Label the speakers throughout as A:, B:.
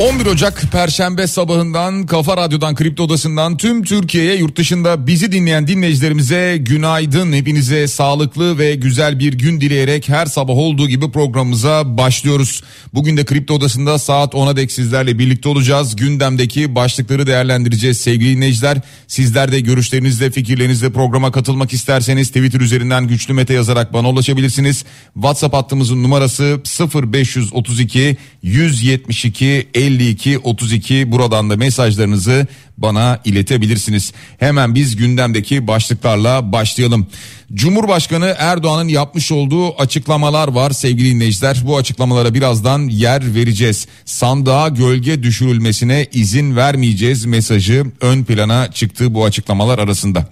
A: 11 Ocak Perşembe sabahından Kafa Radyo'dan Kripto Odası'ndan tüm Türkiye'ye yurt dışında bizi dinleyen dinleyicilerimize günaydın. Hepinize sağlıklı ve güzel bir gün dileyerek her sabah olduğu gibi programımıza başlıyoruz. Bugün de Kripto Odası'nda saat 10'a dek sizlerle birlikte olacağız. Gündemdeki başlıkları değerlendireceğiz sevgili dinleyiciler. Sizler de görüşlerinizle fikirlerinizle programa katılmak isterseniz Twitter üzerinden güçlü mete yazarak bana ulaşabilirsiniz. WhatsApp hattımızın numarası 0532 172 50 52 32 buradan da mesajlarınızı bana iletebilirsiniz. Hemen biz gündemdeki başlıklarla başlayalım. Cumhurbaşkanı Erdoğan'ın yapmış olduğu açıklamalar var sevgili dinleyiciler. Bu açıklamalara birazdan yer vereceğiz. Sandığa gölge düşürülmesine izin vermeyeceğiz mesajı ön plana çıktı bu açıklamalar arasında.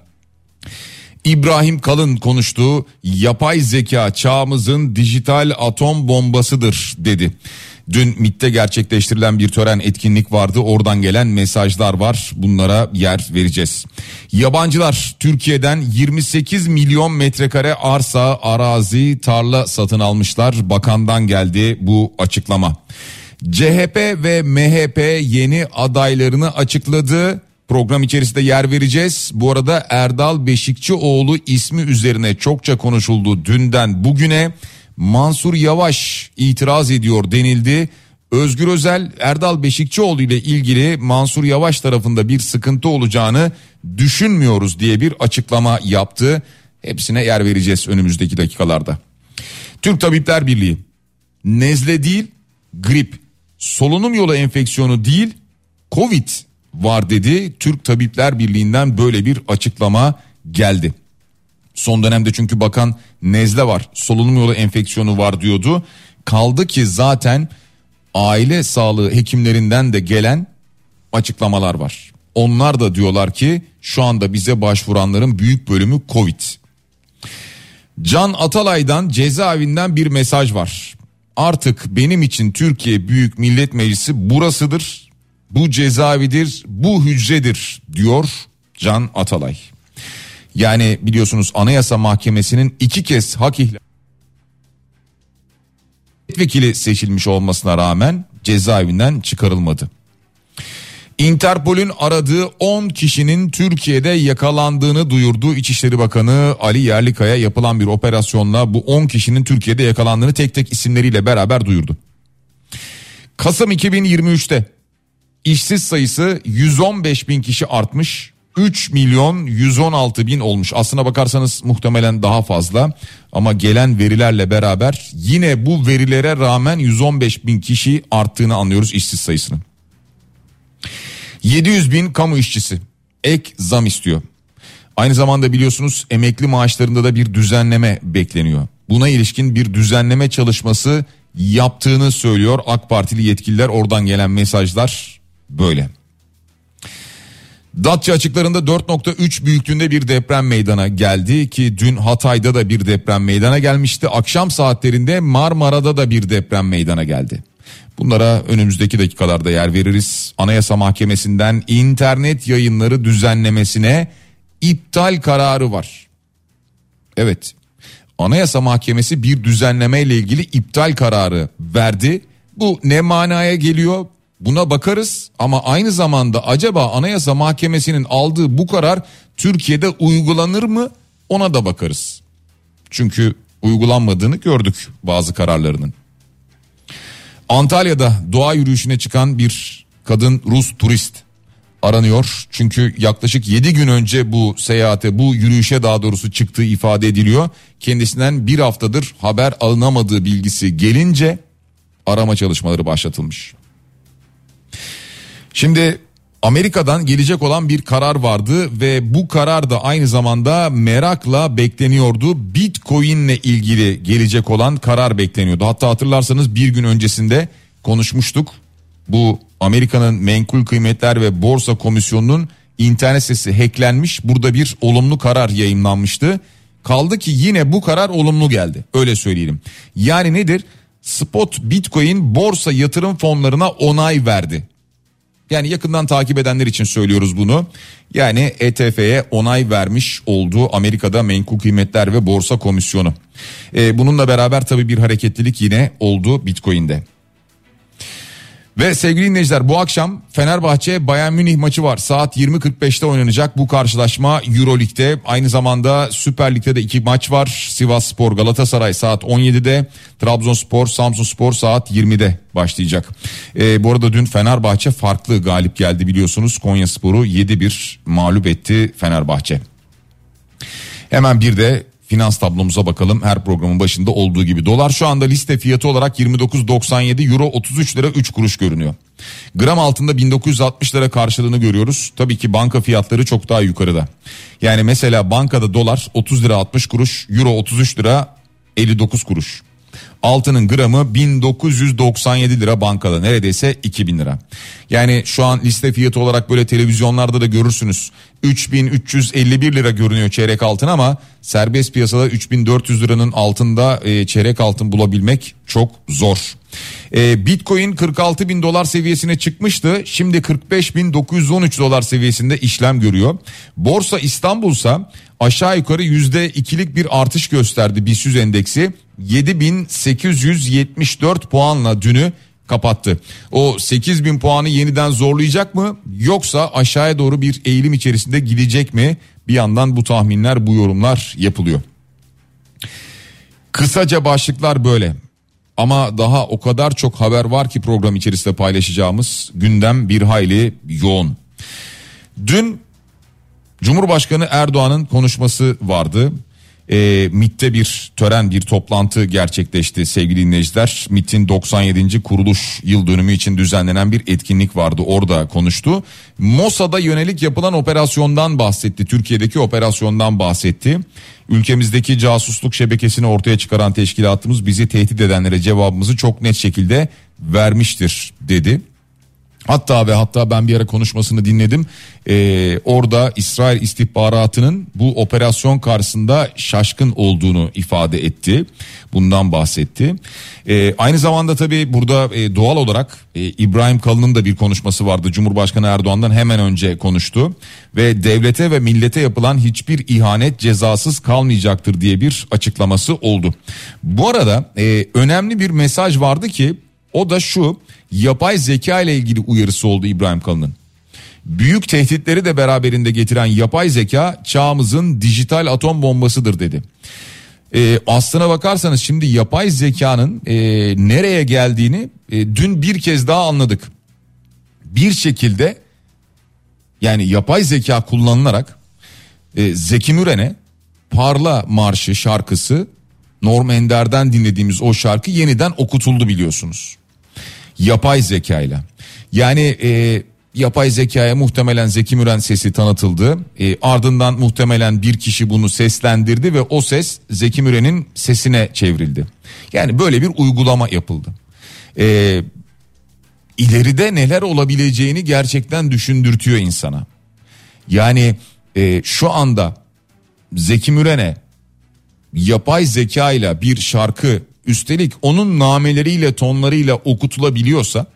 A: İbrahim Kalın konuştuğu yapay zeka çağımızın dijital atom bombasıdır dedi. Dün MIT'te gerçekleştirilen bir tören etkinlik vardı. Oradan gelen mesajlar var. Bunlara yer vereceğiz. Yabancılar Türkiye'den 28 milyon metrekare arsa, arazi, tarla satın almışlar. Bakandan geldi bu açıklama. CHP ve MHP yeni adaylarını açıkladı. Program içerisinde yer vereceğiz. Bu arada Erdal Beşikçioğlu ismi üzerine çokça konuşuldu dünden bugüne. Mansur Yavaş itiraz ediyor denildi. Özgür Özel Erdal Beşikçioğlu ile ilgili Mansur Yavaş tarafında bir sıkıntı olacağını düşünmüyoruz diye bir açıklama yaptı. Hepsine yer vereceğiz önümüzdeki dakikalarda. Türk Tabipler Birliği nezle değil grip solunum yolu enfeksiyonu değil covid var dedi. Türk Tabipler Birliği'nden böyle bir açıklama geldi. Son dönemde çünkü bakan nezle var, solunum yolu enfeksiyonu var diyordu. Kaldı ki zaten aile sağlığı hekimlerinden de gelen açıklamalar var. Onlar da diyorlar ki şu anda bize başvuranların büyük bölümü Covid. Can Atalay'dan cezaevinden bir mesaj var. Artık benim için Türkiye Büyük Millet Meclisi burasıdır. Bu cezaevidir, bu hücredir diyor Can Atalay. Yani biliyorsunuz Anayasa Mahkemesi'nin iki kez hak ihlali vekili seçilmiş olmasına rağmen cezaevinden çıkarılmadı. Interpol'ün aradığı 10 kişinin Türkiye'de yakalandığını duyurdu İçişleri Bakanı Ali Yerlikaya yapılan bir operasyonla bu 10 kişinin Türkiye'de yakalandığını tek tek isimleriyle beraber duyurdu. Kasım 2023'te işsiz sayısı 115 bin kişi artmış 3 milyon 116 bin olmuş. Aslına bakarsanız muhtemelen daha fazla ama gelen verilerle beraber yine bu verilere rağmen 115 bin kişi arttığını anlıyoruz işsiz sayısının. 700 bin kamu işçisi ek zam istiyor. Aynı zamanda biliyorsunuz emekli maaşlarında da bir düzenleme bekleniyor. Buna ilişkin bir düzenleme çalışması yaptığını söylüyor AK Partili yetkililer oradan gelen mesajlar böyle. Datça açıklarında 4.3 büyüklüğünde bir deprem meydana geldi ki dün Hatay'da da bir deprem meydana gelmişti. Akşam saatlerinde Marmara'da da bir deprem meydana geldi. Bunlara önümüzdeki dakikalarda yer veririz. Anayasa Mahkemesi'nden internet yayınları düzenlemesine iptal kararı var. Evet. Anayasa Mahkemesi bir düzenleme ile ilgili iptal kararı verdi. Bu ne manaya geliyor? Buna bakarız ama aynı zamanda acaba Anayasa Mahkemesi'nin aldığı bu karar Türkiye'de uygulanır mı ona da bakarız. Çünkü uygulanmadığını gördük bazı kararlarının. Antalya'da doğa yürüyüşüne çıkan bir kadın Rus turist aranıyor. Çünkü yaklaşık 7 gün önce bu seyahate bu yürüyüşe daha doğrusu çıktığı ifade ediliyor. Kendisinden bir haftadır haber alınamadığı bilgisi gelince arama çalışmaları başlatılmış. Şimdi Amerika'dan gelecek olan bir karar vardı ve bu karar da aynı zamanda merakla bekleniyordu. Bitcoin ile ilgili gelecek olan karar bekleniyordu. Hatta hatırlarsanız bir gün öncesinde konuşmuştuk. Bu Amerika'nın Menkul Kıymetler ve Borsa Komisyonu'nun internet sitesi hacklenmiş. Burada bir olumlu karar yayınlanmıştı. Kaldı ki yine bu karar olumlu geldi. Öyle söyleyelim. Yani nedir? Spot Bitcoin borsa yatırım fonlarına onay verdi. Yani yakından takip edenler için söylüyoruz bunu. Yani ETF'ye onay vermiş olduğu Amerika'da Menkul Kıymetler ve Borsa Komisyonu. Ee, bununla beraber tabii bir hareketlilik yine oldu Bitcoin'de. Ve sevgili dinleyiciler bu akşam Fenerbahçe Bayern Münih maçı var. Saat 20.45'te oynanacak bu karşılaşma Euroleague'de. Aynı zamanda Süper Lig'de de iki maç var. Sivas Spor Galatasaray saat 17'de. Trabzonspor Samsun Spor saat 20'de başlayacak. Ee, bu arada dün Fenerbahçe farklı galip geldi biliyorsunuz. Konya Spor'u 7-1 mağlup etti Fenerbahçe. Hemen bir de finans tablomuza bakalım. Her programın başında olduğu gibi. Dolar şu anda liste fiyatı olarak 29.97 euro 33 lira 3 kuruş görünüyor. Gram altında 1960 lira karşılığını görüyoruz. Tabii ki banka fiyatları çok daha yukarıda. Yani mesela bankada dolar 30 lira 60 kuruş, euro 33 lira 59 kuruş. Altının gramı 1997 lira bankada neredeyse 2000 lira. Yani şu an liste fiyatı olarak böyle televizyonlarda da görürsünüz. 3351 lira görünüyor çeyrek altın ama serbest piyasada 3400 liranın altında e, çeyrek altın bulabilmek çok zor. E, Bitcoin 46 bin dolar seviyesine çıkmıştı. Şimdi 45 bin 913 dolar seviyesinde işlem görüyor. Borsa İstanbul'sa aşağı yukarı yüzde ikilik bir artış gösterdi BIST endeksi 7874 puanla dünü kapattı. O 8000 puanı yeniden zorlayacak mı yoksa aşağıya doğru bir eğilim içerisinde gidecek mi? Bir yandan bu tahminler bu yorumlar yapılıyor. Kısaca başlıklar böyle. Ama daha o kadar çok haber var ki program içerisinde paylaşacağımız gündem bir hayli yoğun. Dün Cumhurbaşkanı Erdoğan'ın konuşması vardı e, MIT'te bir tören bir toplantı gerçekleşti sevgili dinleyiciler. MIT'in 97. kuruluş yıl dönümü için düzenlenen bir etkinlik vardı orada konuştu. Mossad'a yönelik yapılan operasyondan bahsetti. Türkiye'deki operasyondan bahsetti. Ülkemizdeki casusluk şebekesini ortaya çıkaran teşkilatımız bizi tehdit edenlere cevabımızı çok net şekilde vermiştir dedi. Hatta ve hatta ben bir ara konuşmasını dinledim. Ee, orada İsrail istihbaratının bu operasyon karşısında şaşkın olduğunu ifade etti. Bundan bahsetti. Ee, aynı zamanda tabii burada e, doğal olarak e, İbrahim Kalın'ın da bir konuşması vardı. Cumhurbaşkanı Erdoğan'dan hemen önce konuştu. Ve devlete ve millete yapılan hiçbir ihanet cezasız kalmayacaktır diye bir açıklaması oldu. Bu arada e, önemli bir mesaj vardı ki o da şu yapay zeka ile ilgili uyarısı oldu İbrahim Kalın'ın. Büyük tehditleri de beraberinde getiren yapay zeka çağımızın dijital atom bombasıdır dedi. E, aslına bakarsanız şimdi yapay zekanın e, nereye geldiğini e, dün bir kez daha anladık. Bir şekilde yani yapay zeka kullanılarak e, Zeki Müren'e Parla Marşı şarkısı Norm Ender'den dinlediğimiz o şarkı yeniden okutuldu biliyorsunuz yapay zekayla. Yani e, yapay zekaya muhtemelen Zeki Müren sesi tanıtıldı. E, ardından muhtemelen bir kişi bunu seslendirdi ve o ses Zeki Müren'in sesine çevrildi. Yani böyle bir uygulama yapıldı. E, ileride neler olabileceğini gerçekten düşündürtüyor insana. Yani e, şu anda Zeki Müren'e yapay zeka ile bir şarkı üstelik onun nameleriyle tonlarıyla okutulabiliyorsa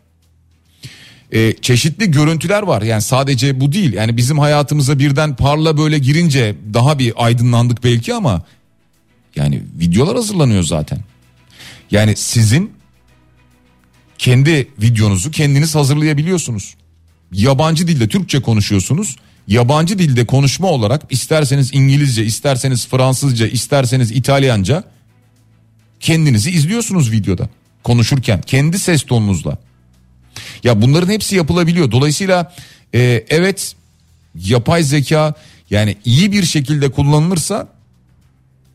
A: e, çeşitli görüntüler var. Yani sadece bu değil. Yani bizim hayatımıza birden parla böyle girince daha bir aydınlandık belki ama yani videolar hazırlanıyor zaten. Yani sizin kendi videonuzu kendiniz hazırlayabiliyorsunuz. Yabancı dilde Türkçe konuşuyorsunuz. Yabancı dilde konuşma olarak isterseniz İngilizce, isterseniz Fransızca, isterseniz İtalyanca kendinizi izliyorsunuz videoda konuşurken kendi ses tonunuzla. Ya bunların hepsi yapılabiliyor. Dolayısıyla e, evet yapay zeka yani iyi bir şekilde kullanılırsa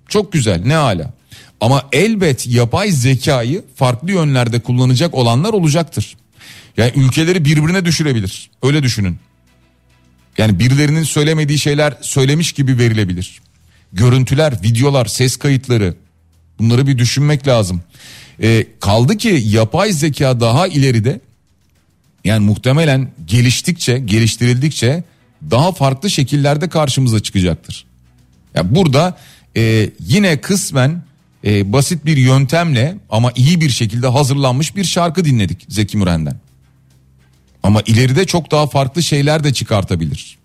A: çok güzel ne ala. Ama elbet yapay zekayı farklı yönlerde kullanacak olanlar olacaktır. Yani ülkeleri birbirine düşürebilir. Öyle düşünün. Yani birilerinin söylemediği şeyler söylemiş gibi verilebilir. Görüntüler, videolar, ses kayıtları bunları bir düşünmek lazım. E, kaldı ki yapay zeka daha ileride yani muhtemelen geliştikçe, geliştirildikçe daha farklı şekillerde karşımıza çıkacaktır. Yani burada e, yine kısmen e, basit bir yöntemle ama iyi bir şekilde hazırlanmış bir şarkı dinledik Zeki Müren'den. Ama ileride çok daha farklı şeyler de çıkartabilir.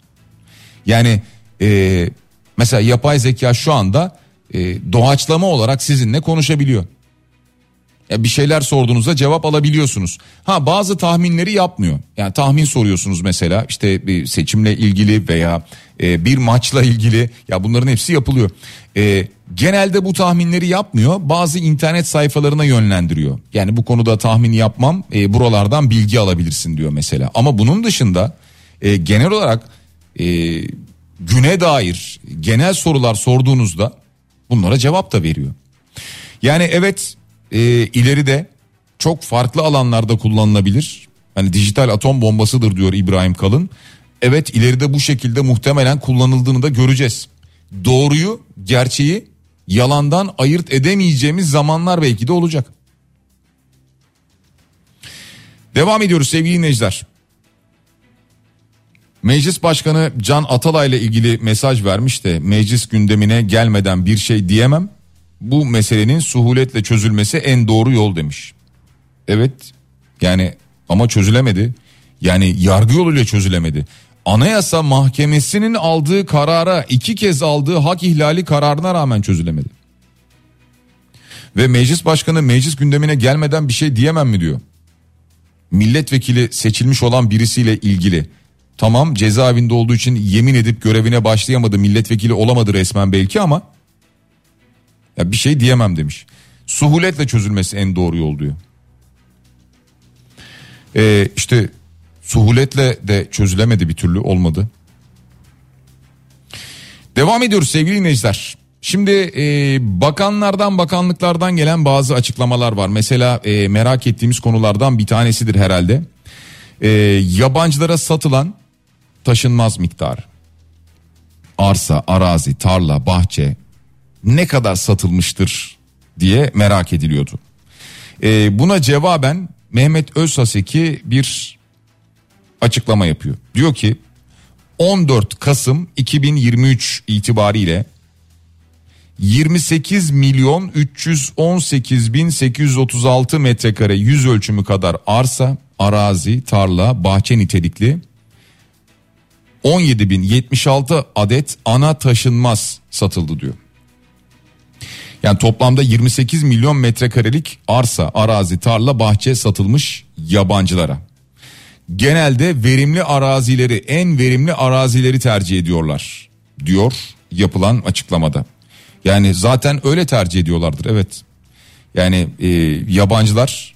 A: Yani e, mesela yapay zeka şu anda e, doğaçlama olarak sizinle konuşabiliyor. Ya bir şeyler sorduğunuzda cevap alabiliyorsunuz. Ha bazı tahminleri yapmıyor. Yani tahmin soruyorsunuz mesela işte bir seçimle ilgili veya e, bir maçla ilgili ya bunların hepsi yapılıyor. E, genelde bu tahminleri yapmıyor. Bazı internet sayfalarına yönlendiriyor. Yani bu konuda tahmin yapmam e, buralardan bilgi alabilirsin diyor mesela. Ama bunun dışında e, genel olarak e, güne dair genel sorular sorduğunuzda bunlara cevap da veriyor. Yani evet e, ileride çok farklı alanlarda kullanılabilir. Hani dijital atom bombasıdır diyor İbrahim Kalın. Evet ileride bu şekilde muhtemelen kullanıldığını da göreceğiz. Doğruyu, gerçeği yalandan ayırt edemeyeceğimiz zamanlar belki de olacak. Devam ediyoruz sevgili dinleyiciler. Meclis Başkanı Can Atalay ile ilgili mesaj vermiş de meclis gündemine gelmeden bir şey diyemem. Bu meselenin suhuletle çözülmesi en doğru yol demiş. Evet yani ama çözülemedi. Yani yargı yoluyla çözülemedi. Anayasa Mahkemesi'nin aldığı karara iki kez aldığı hak ihlali kararına rağmen çözülemedi. Ve meclis başkanı meclis gündemine gelmeden bir şey diyemem mi diyor. Milletvekili seçilmiş olan birisiyle ilgili Tamam cezaevinde olduğu için yemin edip görevine başlayamadı milletvekili olamadı resmen belki ama ya bir şey diyemem demiş. Suhuletle çözülmesi en doğru yol diyor. Ee, işte suhuletle de çözülemedi bir türlü olmadı. Devam ediyoruz sevgili dinleyiciler. Şimdi e, bakanlardan bakanlıklardan gelen bazı açıklamalar var. Mesela e, merak ettiğimiz konulardan bir tanesidir herhalde. E, yabancılara satılan taşınmaz miktar. Arsa, arazi, tarla, bahçe ne kadar satılmıştır diye merak ediliyordu. Ee, buna cevaben Mehmet Özhaseki bir açıklama yapıyor. Diyor ki 14 Kasım 2023 itibariyle 28 milyon 318 bin 836 metrekare yüz ölçümü kadar arsa, arazi, tarla, bahçe nitelikli 17.076 adet ana taşınmaz satıldı diyor. Yani toplamda 28 milyon metrekarelik arsa, arazi, tarla, bahçe satılmış yabancılara. Genelde verimli arazileri, en verimli arazileri tercih ediyorlar diyor yapılan açıklamada. Yani zaten öyle tercih ediyorlardır evet. Yani e, yabancılar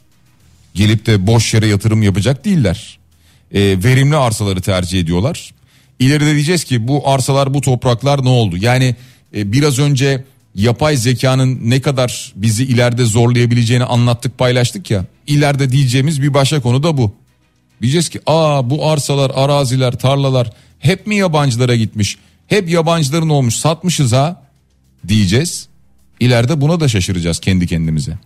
A: gelip de boş yere yatırım yapacak değiller. E, verimli arsaları tercih ediyorlar. İleride diyeceğiz ki bu arsalar bu topraklar ne oldu? Yani e, biraz önce yapay zekanın ne kadar bizi ileride zorlayabileceğini anlattık paylaştık ya. İleride diyeceğimiz bir başka konu da bu. Diyeceğiz ki aa bu arsalar, araziler, tarlalar hep mi yabancılara gitmiş? Hep yabancıların olmuş satmışız ha diyeceğiz. İleride buna da şaşıracağız kendi kendimize.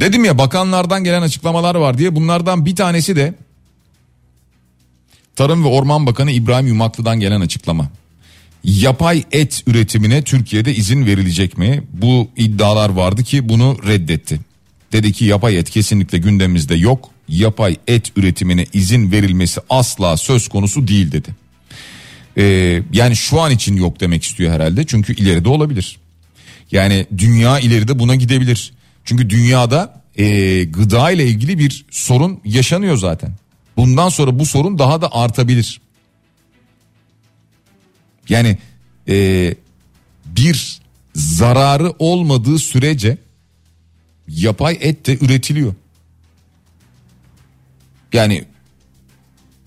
A: Dedim ya bakanlardan gelen açıklamalar var diye bunlardan bir tanesi de Tarım ve Orman Bakanı İbrahim Yumaklı'dan gelen açıklama. Yapay et üretimine Türkiye'de izin verilecek mi? Bu iddialar vardı ki bunu reddetti. Dedi ki yapay et kesinlikle gündemimizde yok. Yapay et üretimine izin verilmesi asla söz konusu değil dedi. Ee, yani şu an için yok demek istiyor herhalde çünkü ileride olabilir. Yani dünya ileride buna gidebilir. Çünkü dünyada e, gıda ile ilgili bir sorun yaşanıyor zaten. Bundan sonra bu sorun daha da artabilir. Yani e, bir zararı olmadığı sürece yapay et de üretiliyor. Yani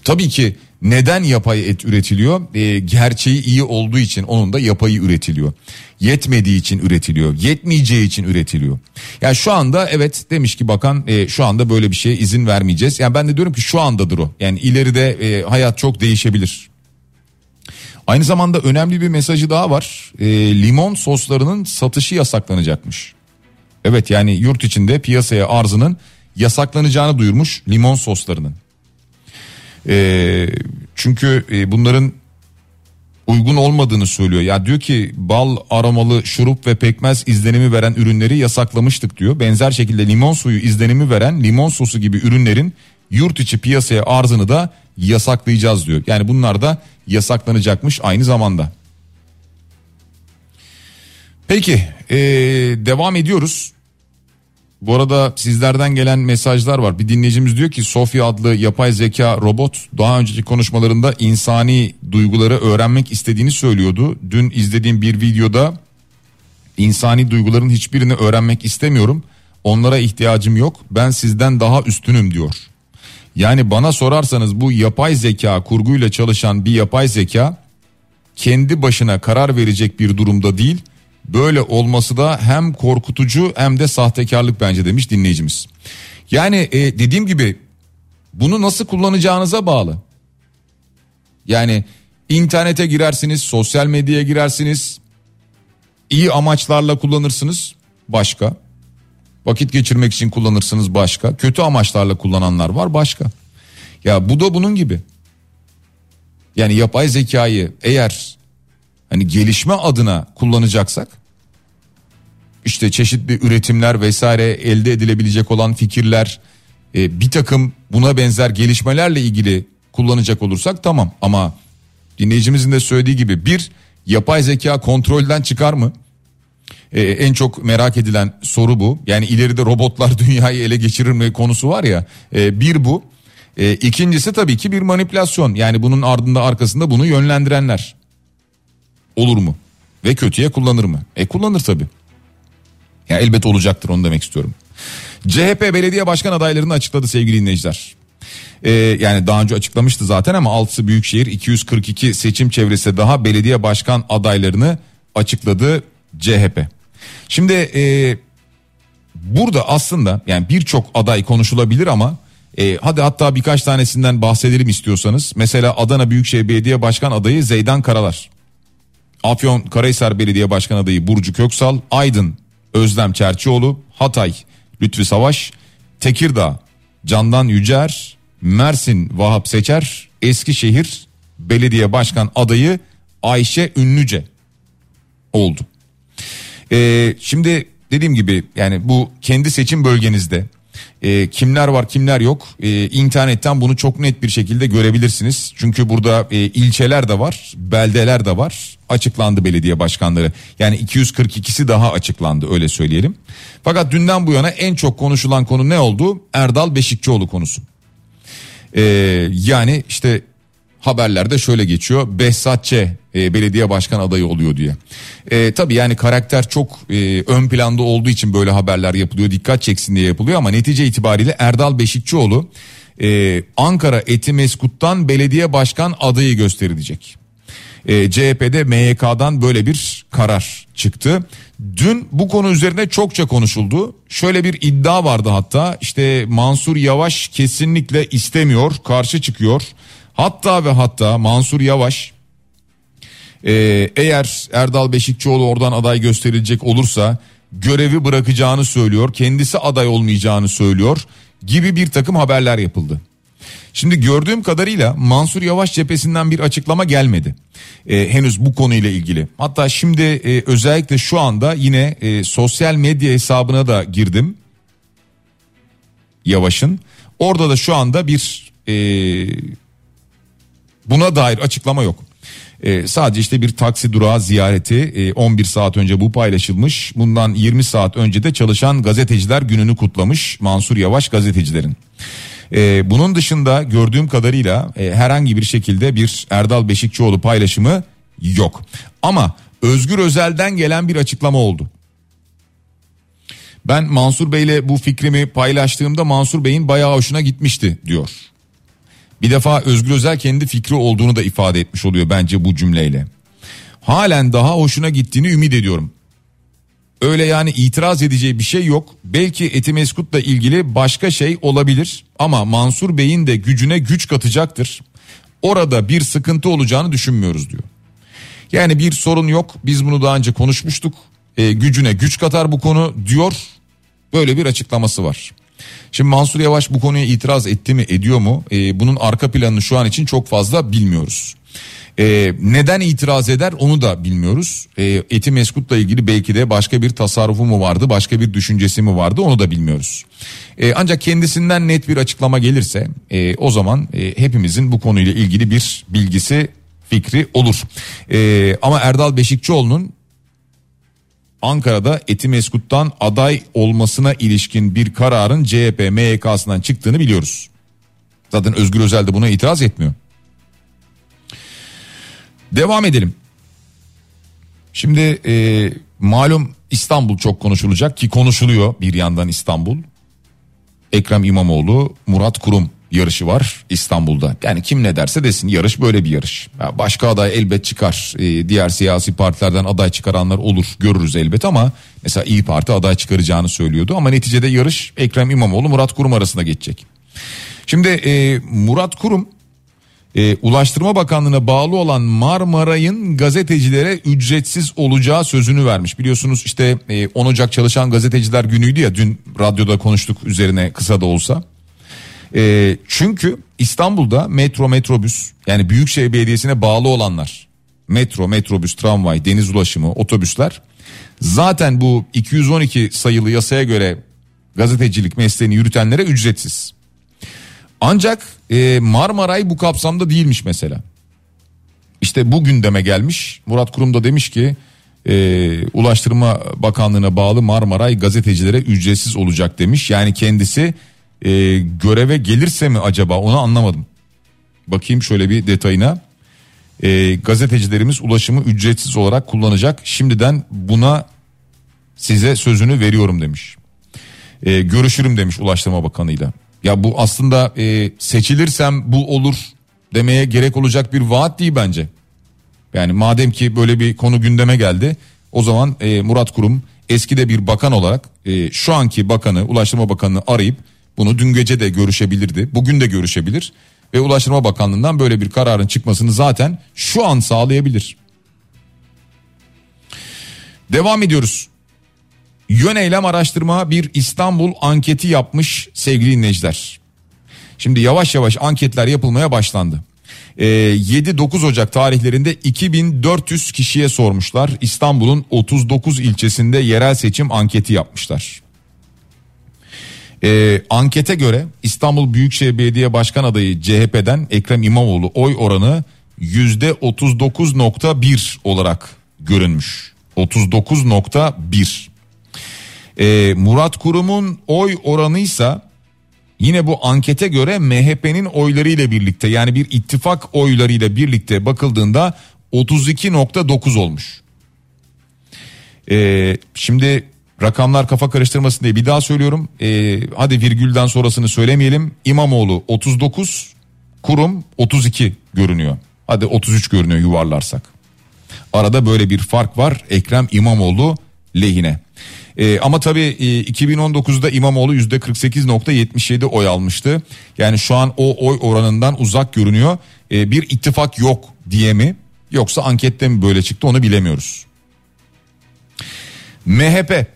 A: tabii ki Neden yapay et üretiliyor? E, gerçeği iyi olduğu için onun da yapayı üretiliyor. Yetmediği için üretiliyor. Yetmeyeceği için üretiliyor. Yani şu anda evet demiş ki bakan e, şu anda böyle bir şeye izin vermeyeceğiz. Yani ben de diyorum ki şu andadır o. Yani ileride e, hayat çok değişebilir. Aynı zamanda önemli bir mesajı daha var. E, limon soslarının satışı yasaklanacakmış. Evet yani yurt içinde piyasaya arzının yasaklanacağını duyurmuş limon soslarının. E, çünkü bunların uygun olmadığını söylüyor. Ya diyor ki bal aromalı şurup ve pekmez izlenimi veren ürünleri yasaklamıştık diyor. Benzer şekilde limon suyu izlenimi veren limon sosu gibi ürünlerin yurt içi piyasaya arzını da yasaklayacağız diyor. Yani bunlar da yasaklanacakmış aynı zamanda. Peki ee, devam ediyoruz. Bu arada sizlerden gelen mesajlar var. Bir dinleyicimiz diyor ki Sofya adlı yapay zeka robot daha önceki konuşmalarında insani duyguları öğrenmek istediğini söylüyordu. Dün izlediğim bir videoda insani duyguların hiçbirini öğrenmek istemiyorum. Onlara ihtiyacım yok. Ben sizden daha üstünüm diyor. Yani bana sorarsanız bu yapay zeka kurguyla çalışan bir yapay zeka kendi başına karar verecek bir durumda değil Böyle olması da hem korkutucu hem de sahtekarlık bence demiş dinleyicimiz. Yani e, dediğim gibi bunu nasıl kullanacağınıza bağlı. Yani internete girersiniz, sosyal medyaya girersiniz. iyi amaçlarla kullanırsınız başka. Vakit geçirmek için kullanırsınız başka. Kötü amaçlarla kullananlar var başka. Ya bu da bunun gibi. Yani yapay zekayı eğer hani gelişme adına kullanacaksak işte çeşitli üretimler vesaire elde edilebilecek olan fikirler e, bir takım buna benzer gelişmelerle ilgili kullanacak olursak tamam ama dinleyicimizin de söylediği gibi bir yapay zeka kontrolden çıkar mı? Ee, en çok merak edilen soru bu. Yani ileride robotlar dünyayı ele geçirir mi konusu var ya. E, bir bu. E, ikincisi tabii ki bir manipülasyon. Yani bunun ardında arkasında bunu yönlendirenler. Olur mu? Ve kötüye kullanır mı? E kullanır tabii. Yani elbet olacaktır onu demek istiyorum. CHP belediye başkan adaylarını açıkladı sevgili dinleyiciler. Ee, yani daha önce açıklamıştı zaten ama 6 büyükşehir 242 seçim çevresi daha belediye başkan adaylarını açıkladı CHP. Şimdi e, burada aslında yani birçok aday konuşulabilir ama e, hadi hatta birkaç tanesinden bahsedelim istiyorsanız. Mesela Adana Büyükşehir Belediye Başkan adayı Zeydan Karalar. Afyon Karahisar Belediye Başkan adayı Burcu Köksal, Aydın Özlem Çerçioğlu, Hatay Lütfi Savaş, Tekirdağ Candan Yücer, Mersin Vahap Seçer, Eskişehir Belediye Başkan adayı Ayşe Ünlüce oldu. Ee, şimdi dediğim gibi yani bu kendi seçim bölgenizde e, kimler var kimler yok e, internetten bunu çok net bir şekilde görebilirsiniz. Çünkü burada e, ilçeler de var beldeler de var açıklandı belediye başkanları. Yani 242'si daha açıklandı öyle söyleyelim. Fakat dünden bu yana en çok konuşulan konu ne oldu? Erdal Beşikçioğlu konusu. E, yani işte haberlerde şöyle geçiyor. Behzatçe e, belediye başkan adayı oluyor diye. E, tabii yani karakter çok e, ön planda olduğu için böyle haberler yapılıyor. Dikkat çeksin diye yapılıyor ama netice itibariyle Erdal Beşikçioğlu e, Ankara Etimeskut'tan belediye başkan adayı gösterilecek. E, CHP'de MYK'dan böyle bir karar çıktı. Dün bu konu üzerine çokça konuşuldu. Şöyle bir iddia vardı hatta işte Mansur Yavaş kesinlikle istemiyor, karşı çıkıyor. Hatta ve hatta Mansur Yavaş e, eğer Erdal Beşikçioğlu oradan aday gösterilecek olursa görevi bırakacağını söylüyor. Kendisi aday olmayacağını söylüyor gibi bir takım haberler yapıldı. Şimdi gördüğüm kadarıyla Mansur Yavaş cephesinden bir açıklama gelmedi. E, henüz bu konuyla ilgili. Hatta şimdi e, özellikle şu anda yine e, sosyal medya hesabına da girdim. Yavaş'ın. Orada da şu anda bir e, Buna dair açıklama yok. Ee, sadece işte bir taksi durağı ziyareti e, 11 saat önce bu paylaşılmış. Bundan 20 saat önce de çalışan gazeteciler gününü kutlamış Mansur Yavaş gazetecilerin. Ee, bunun dışında gördüğüm kadarıyla e, herhangi bir şekilde bir Erdal Beşikçioğlu paylaşımı yok. Ama Özgür Özel'den gelen bir açıklama oldu. Ben Mansur Bey'le bu fikrimi paylaştığımda Mansur Bey'in bayağı hoşuna gitmişti diyor. Bir defa Özgür Özel kendi fikri olduğunu da ifade etmiş oluyor bence bu cümleyle. Halen daha hoşuna gittiğini ümit ediyorum. Öyle yani itiraz edeceği bir şey yok. Belki Etimeskut'la ilgili başka şey olabilir ama Mansur Bey'in de gücüne güç katacaktır. Orada bir sıkıntı olacağını düşünmüyoruz diyor. Yani bir sorun yok. Biz bunu daha önce konuşmuştuk. E, gücüne güç katar bu konu diyor. Böyle bir açıklaması var. Şimdi Mansur Yavaş bu konuya itiraz etti mi ediyor mu? E, bunun arka planını şu an için çok fazla bilmiyoruz. E, neden itiraz eder onu da bilmiyoruz. E, Eti Meskut'la ilgili belki de başka bir tasarrufu mu vardı, başka bir düşüncesi mi vardı onu da bilmiyoruz. E, ancak kendisinden net bir açıklama gelirse e, o zaman e, hepimizin bu konuyla ilgili bir bilgisi fikri olur. E, ama Erdal Beşikçioğlu'nun Ankara'da Etimeskut'tan aday olmasına ilişkin bir kararın CHP MYK'sından çıktığını biliyoruz. Zaten Özgür Özel de buna itiraz etmiyor. Devam edelim. Şimdi e, malum İstanbul çok konuşulacak ki konuşuluyor bir yandan İstanbul. Ekrem İmamoğlu, Murat Kurum yarışı var İstanbul'da. Yani kim ne derse desin yarış böyle bir yarış. Ya başka aday elbet çıkar. Ee, diğer siyasi partilerden aday çıkaranlar olur görürüz elbet ama mesela İyi Parti aday çıkaracağını söylüyordu. Ama neticede yarış Ekrem İmamoğlu Murat Kurum arasında geçecek. Şimdi e, Murat Kurum e, Ulaştırma Bakanlığı'na bağlı olan Marmaray'ın gazetecilere ücretsiz olacağı sözünü vermiş. Biliyorsunuz işte e, 10 Ocak Çalışan Gazeteciler Günü'ydü ya dün radyoda konuştuk üzerine kısa da olsa. E, çünkü İstanbul'da metro metrobüs yani Büyükşehir Belediyesi'ne bağlı olanlar metro metrobüs tramvay deniz ulaşımı otobüsler zaten bu 212 sayılı yasaya göre gazetecilik mesleğini yürütenlere ücretsiz. Ancak e, Marmaray bu kapsamda değilmiş mesela. İşte bu gündeme gelmiş Murat Kurum da demiş ki e, Ulaştırma Bakanlığı'na bağlı Marmaray gazetecilere ücretsiz olacak demiş. Yani kendisi e, göreve gelirse mi acaba onu anlamadım. Bakayım şöyle bir detayına. E, gazetecilerimiz ulaşımı ücretsiz olarak kullanacak. Şimdiden buna size sözünü veriyorum demiş. E, görüşürüm demiş Ulaştırma Bakanı'yla. Ya bu aslında e, seçilirsem bu olur demeye gerek olacak bir vaat değil bence. Yani madem ki böyle bir konu gündeme geldi o zaman e, Murat Kurum eski de bir bakan olarak e, şu anki bakanı Ulaştırma Bakanı'nı arayıp bunu dün gece de görüşebilirdi. Bugün de görüşebilir. Ve Ulaştırma Bakanlığı'ndan böyle bir kararın çıkmasını zaten şu an sağlayabilir. Devam ediyoruz. Yöneylem araştırma bir İstanbul anketi yapmış sevgili dinleyiciler. Şimdi yavaş yavaş anketler yapılmaya başlandı. Ee, 7-9 Ocak tarihlerinde 2400 kişiye sormuşlar. İstanbul'un 39 ilçesinde yerel seçim anketi yapmışlar. Ee, ankete göre İstanbul Büyükşehir Belediye Başkan adayı CHP'den Ekrem İmamoğlu oy oranı %39.1 olarak görünmüş. 39.1. Ee, Murat Kurum'un oy oranıysa yine bu ankete göre MHP'nin oylarıyla birlikte yani bir ittifak oylarıyla birlikte bakıldığında 32.9 olmuş. Ee, şimdi Rakamlar kafa karıştırmasın diye bir daha söylüyorum. Ee, hadi virgülden sonrasını söylemeyelim. İmamoğlu 39, kurum 32 görünüyor. Hadi 33 görünüyor yuvarlarsak. Arada böyle bir fark var Ekrem İmamoğlu lehine. Ee, ama tabii e, 2019'da İmamoğlu %48.77 oy almıştı. Yani şu an o oy oranından uzak görünüyor. Ee, bir ittifak yok diye mi yoksa ankette mi böyle çıktı onu bilemiyoruz. MHP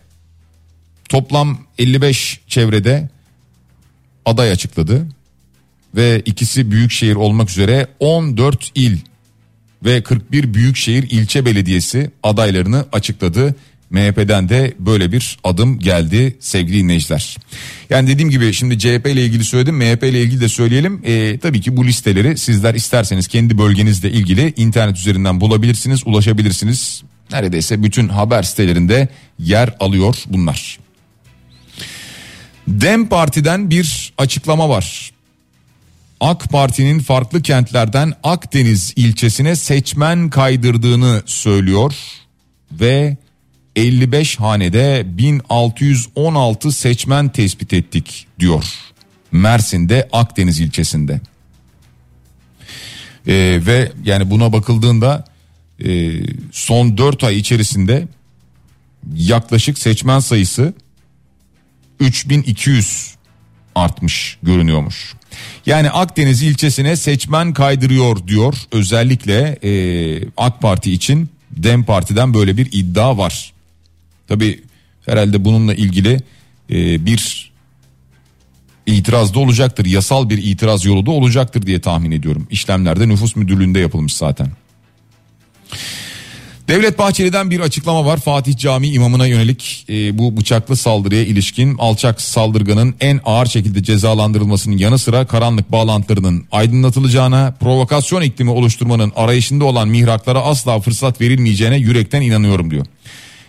A: toplam 55 çevrede aday açıkladı ve ikisi büyükşehir olmak üzere 14 il ve 41 büyükşehir ilçe belediyesi adaylarını açıkladı. MHP'den de böyle bir adım geldi sevgili dinleyiciler. Yani dediğim gibi şimdi CHP ile ilgili söyledim MHP ile ilgili de söyleyelim. Ee, tabii ki bu listeleri sizler isterseniz kendi bölgenizle ilgili internet üzerinden bulabilirsiniz ulaşabilirsiniz. Neredeyse bütün haber sitelerinde yer alıyor bunlar. Dem Parti'den bir açıklama var. AK Parti'nin farklı kentlerden Akdeniz ilçesine seçmen kaydırdığını söylüyor ve 55 hanede 1616 seçmen tespit ettik diyor. Mersin'de Akdeniz ilçesinde. Ee, ve yani buna bakıldığında e, son 4 ay içerisinde yaklaşık seçmen sayısı 3200 artmış görünüyormuş. Yani Akdeniz ilçesine seçmen kaydırıyor diyor özellikle e, AK Parti için Dem Parti'den böyle bir iddia var. Tabi herhalde bununla ilgili e, bir itiraz da olacaktır. Yasal bir itiraz yolu da olacaktır diye tahmin ediyorum. İşlemlerde nüfus müdürlüğünde yapılmış zaten. Devlet Bahçeli'den bir açıklama var. Fatih Camii imamına yönelik e, bu bıçaklı saldırıya ilişkin alçak saldırganın en ağır şekilde cezalandırılmasının yanı sıra karanlık bağlantılarının aydınlatılacağına, provokasyon iklimi oluşturmanın arayışında olan mihraklara asla fırsat verilmeyeceğine yürekten inanıyorum diyor.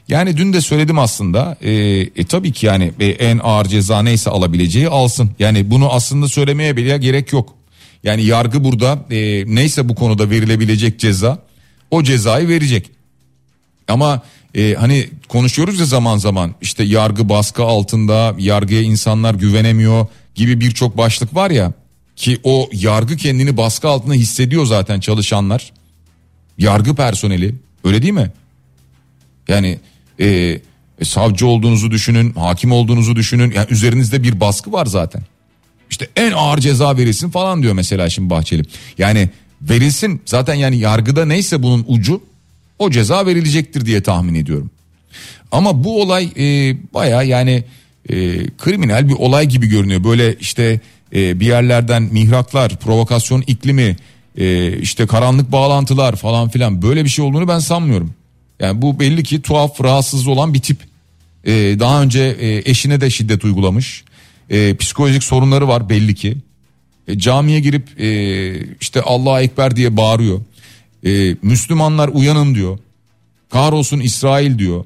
A: Yani dün de söyledim aslında e, e, tabii ki yani e, en ağır ceza neyse alabileceği alsın. Yani bunu aslında söylemeye bile gerek yok. Yani yargı burada e, neyse bu konuda verilebilecek ceza o cezayı verecek. Ama e, hani konuşuyoruz ya zaman zaman işte yargı baskı altında yargıya insanlar güvenemiyor gibi birçok başlık var ya ki o yargı kendini baskı altında hissediyor zaten çalışanlar yargı personeli öyle değil mi? Yani e, e, savcı olduğunuzu düşünün hakim olduğunuzu düşünün yani üzerinizde bir baskı var zaten. İşte en ağır ceza verilsin falan diyor mesela şimdi Bahçeli. Yani verilsin zaten yani yargıda neyse bunun ucu o ceza verilecektir diye tahmin ediyorum. Ama bu olay e, baya yani e, kriminal bir olay gibi görünüyor. Böyle işte e, bir yerlerden mihraklar, provokasyon iklimi, e, işte karanlık bağlantılar falan filan böyle bir şey olduğunu ben sanmıyorum. Yani bu belli ki tuhaf rahatsız olan bir tip. E, daha önce e, eşine de şiddet uygulamış. E, psikolojik sorunları var belli ki. E, camiye girip e, işte Allah'a Ekber diye bağırıyor. E, Müslümanlar uyanın diyor. Kahrolsun İsrail diyor.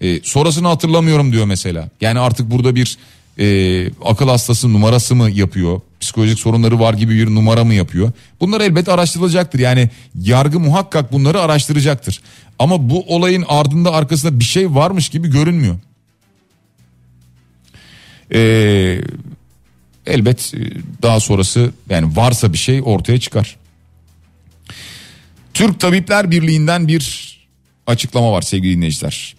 A: E, sonrasını hatırlamıyorum diyor mesela. Yani artık burada bir e, akıl hastası numarası mı yapıyor? Psikolojik sorunları var gibi bir numara mı yapıyor? Bunlar elbet araştırılacaktır. Yani yargı muhakkak bunları araştıracaktır. Ama bu olayın ardında arkasında bir şey varmış gibi görünmüyor. Ee, elbet daha sonrası yani varsa bir şey ortaya çıkar. Türk Tabipler Birliği'nden bir açıklama var sevgili dinleyiciler.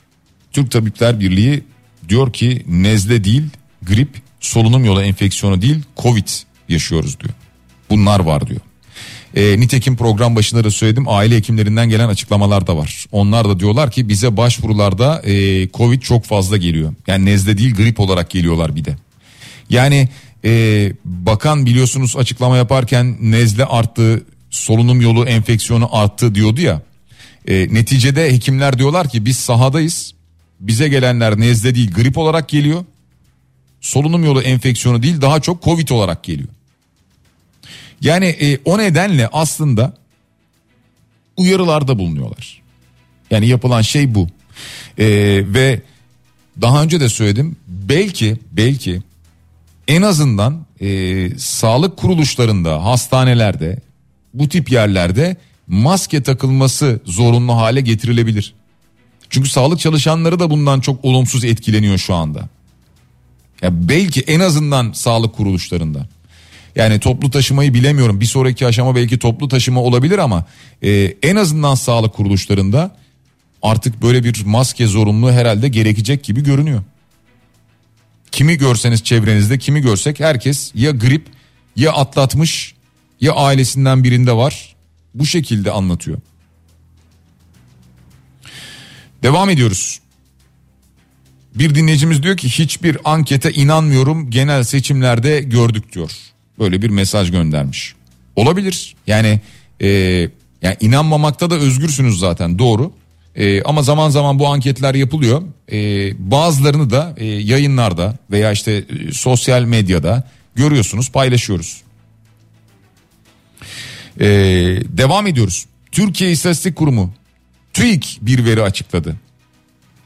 A: Türk Tabipler Birliği diyor ki nezle değil grip solunum yolu enfeksiyonu değil covid yaşıyoruz diyor. Bunlar var diyor. E, nitekim program başında da söyledim aile hekimlerinden gelen açıklamalar da var. Onlar da diyorlar ki bize başvurularda e, covid çok fazla geliyor. Yani nezle değil grip olarak geliyorlar bir de. Yani e, bakan biliyorsunuz açıklama yaparken nezle arttı solunum yolu enfeksiyonu arttı diyordu ya. E, neticede hekimler diyorlar ki biz sahadayız. Bize gelenler nezle değil grip olarak geliyor. Solunum yolu enfeksiyonu değil daha çok covid olarak geliyor. Yani e, o nedenle aslında uyarılarda bulunuyorlar. Yani yapılan şey bu. E, ve daha önce de söyledim belki belki en azından e, sağlık kuruluşlarında hastanelerde bu tip yerlerde maske takılması zorunlu hale getirilebilir. Çünkü sağlık çalışanları da bundan çok olumsuz etkileniyor şu anda. Ya belki en azından sağlık kuruluşlarında. Yani toplu taşımayı bilemiyorum. Bir sonraki aşama belki toplu taşıma olabilir ama e, en azından sağlık kuruluşlarında artık böyle bir maske zorunluluğu herhalde gerekecek gibi görünüyor. Kimi görseniz çevrenizde kimi görsek herkes ya grip ya atlatmış ya ailesinden birinde var. Bu şekilde anlatıyor. Devam ediyoruz. Bir dinleyicimiz diyor ki hiçbir ankete inanmıyorum genel seçimlerde gördük diyor. Böyle bir mesaj göndermiş. Olabilir yani e, yani inanmamakta da özgürsünüz zaten doğru. E, ama zaman zaman bu anketler yapılıyor. E, bazılarını da e, yayınlarda veya işte e, sosyal medyada görüyorsunuz paylaşıyoruz. E, devam ediyoruz. Türkiye İstatistik Kurumu TÜİK bir veri açıkladı.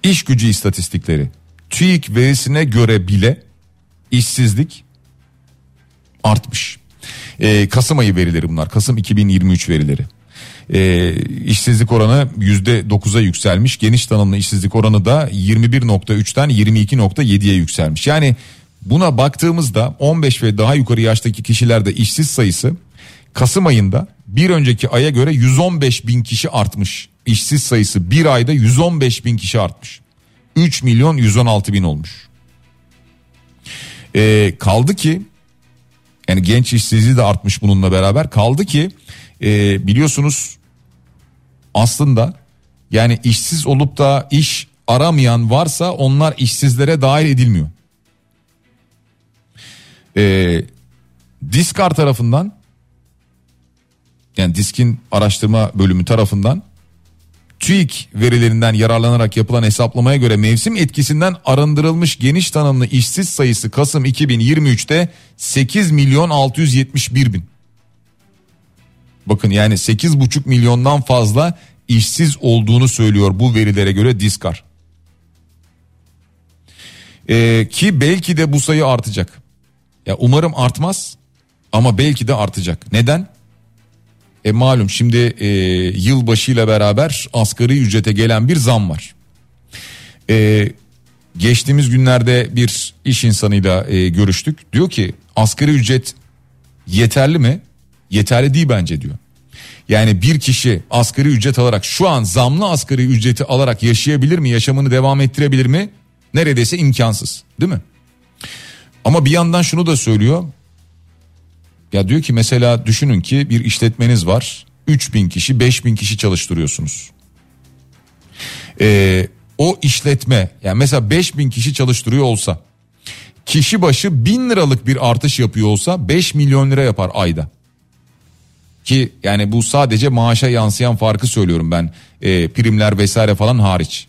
A: İş gücü istatistikleri. TÜİK verisine göre bile işsizlik artmış. Ee, Kasım ayı verileri bunlar. Kasım 2023 verileri. Ee, işsizlik oranı %9'a yükselmiş. Geniş tanımlı işsizlik oranı da 21.3'ten 22.7'ye yükselmiş. Yani buna baktığımızda 15 ve daha yukarı yaştaki kişilerde işsiz sayısı Kasım ayında bir önceki aya göre 115 bin kişi artmış. İşsiz sayısı bir ayda 115 bin kişi artmış. 3 milyon 116 bin olmuş. Ee, kaldı ki yani genç işsizliği de artmış bununla beraber kaldı ki e, biliyorsunuz aslında yani işsiz olup da iş aramayan varsa onlar işsizlere dahil edilmiyor. Ee, Diskar tarafından yani Disk'in araştırma bölümü tarafından TÜİK verilerinden yararlanarak yapılan hesaplamaya göre mevsim etkisinden arındırılmış geniş tanımlı işsiz sayısı Kasım 2023'te 8 milyon 671 bin. Bakın yani 8,5 milyondan fazla işsiz olduğunu söylüyor bu verilere göre Diskar. Ee, ki belki de bu sayı artacak. Ya umarım artmaz ama belki de artacak. Neden? E malum şimdi e, yılbaşıyla beraber asgari ücrete gelen bir zam var. E, geçtiğimiz günlerde bir iş insanıyla e, görüştük. Diyor ki asgari ücret yeterli mi? Yeterli değil bence diyor. Yani bir kişi asgari ücret alarak şu an zamlı asgari ücreti alarak yaşayabilir mi? Yaşamını devam ettirebilir mi? Neredeyse imkansız değil mi? Ama bir yandan şunu da söylüyor. Ya diyor ki mesela düşünün ki bir işletmeniz var. 3000 kişi 5000 kişi çalıştırıyorsunuz. Ee, o işletme yani mesela 5000 kişi çalıştırıyor olsa kişi başı 1000 liralık bir artış yapıyor olsa 5 milyon lira yapar ayda. Ki yani bu sadece maaşa yansıyan farkı söylüyorum ben e, primler vesaire falan hariç.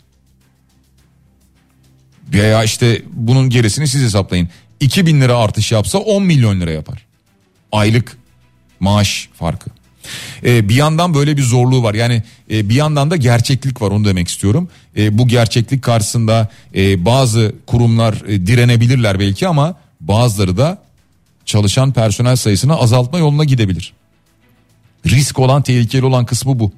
A: Veya işte bunun gerisini siz hesaplayın. 2000 lira artış yapsa 10 milyon lira yapar. Aylık maaş farkı. Ee, bir yandan böyle bir zorluğu var. Yani e, bir yandan da gerçeklik var onu demek istiyorum. E, bu gerçeklik karşısında e, bazı kurumlar e, direnebilirler belki ama bazıları da çalışan personel sayısını azaltma yoluna gidebilir. Risk olan tehlikeli olan kısmı bu.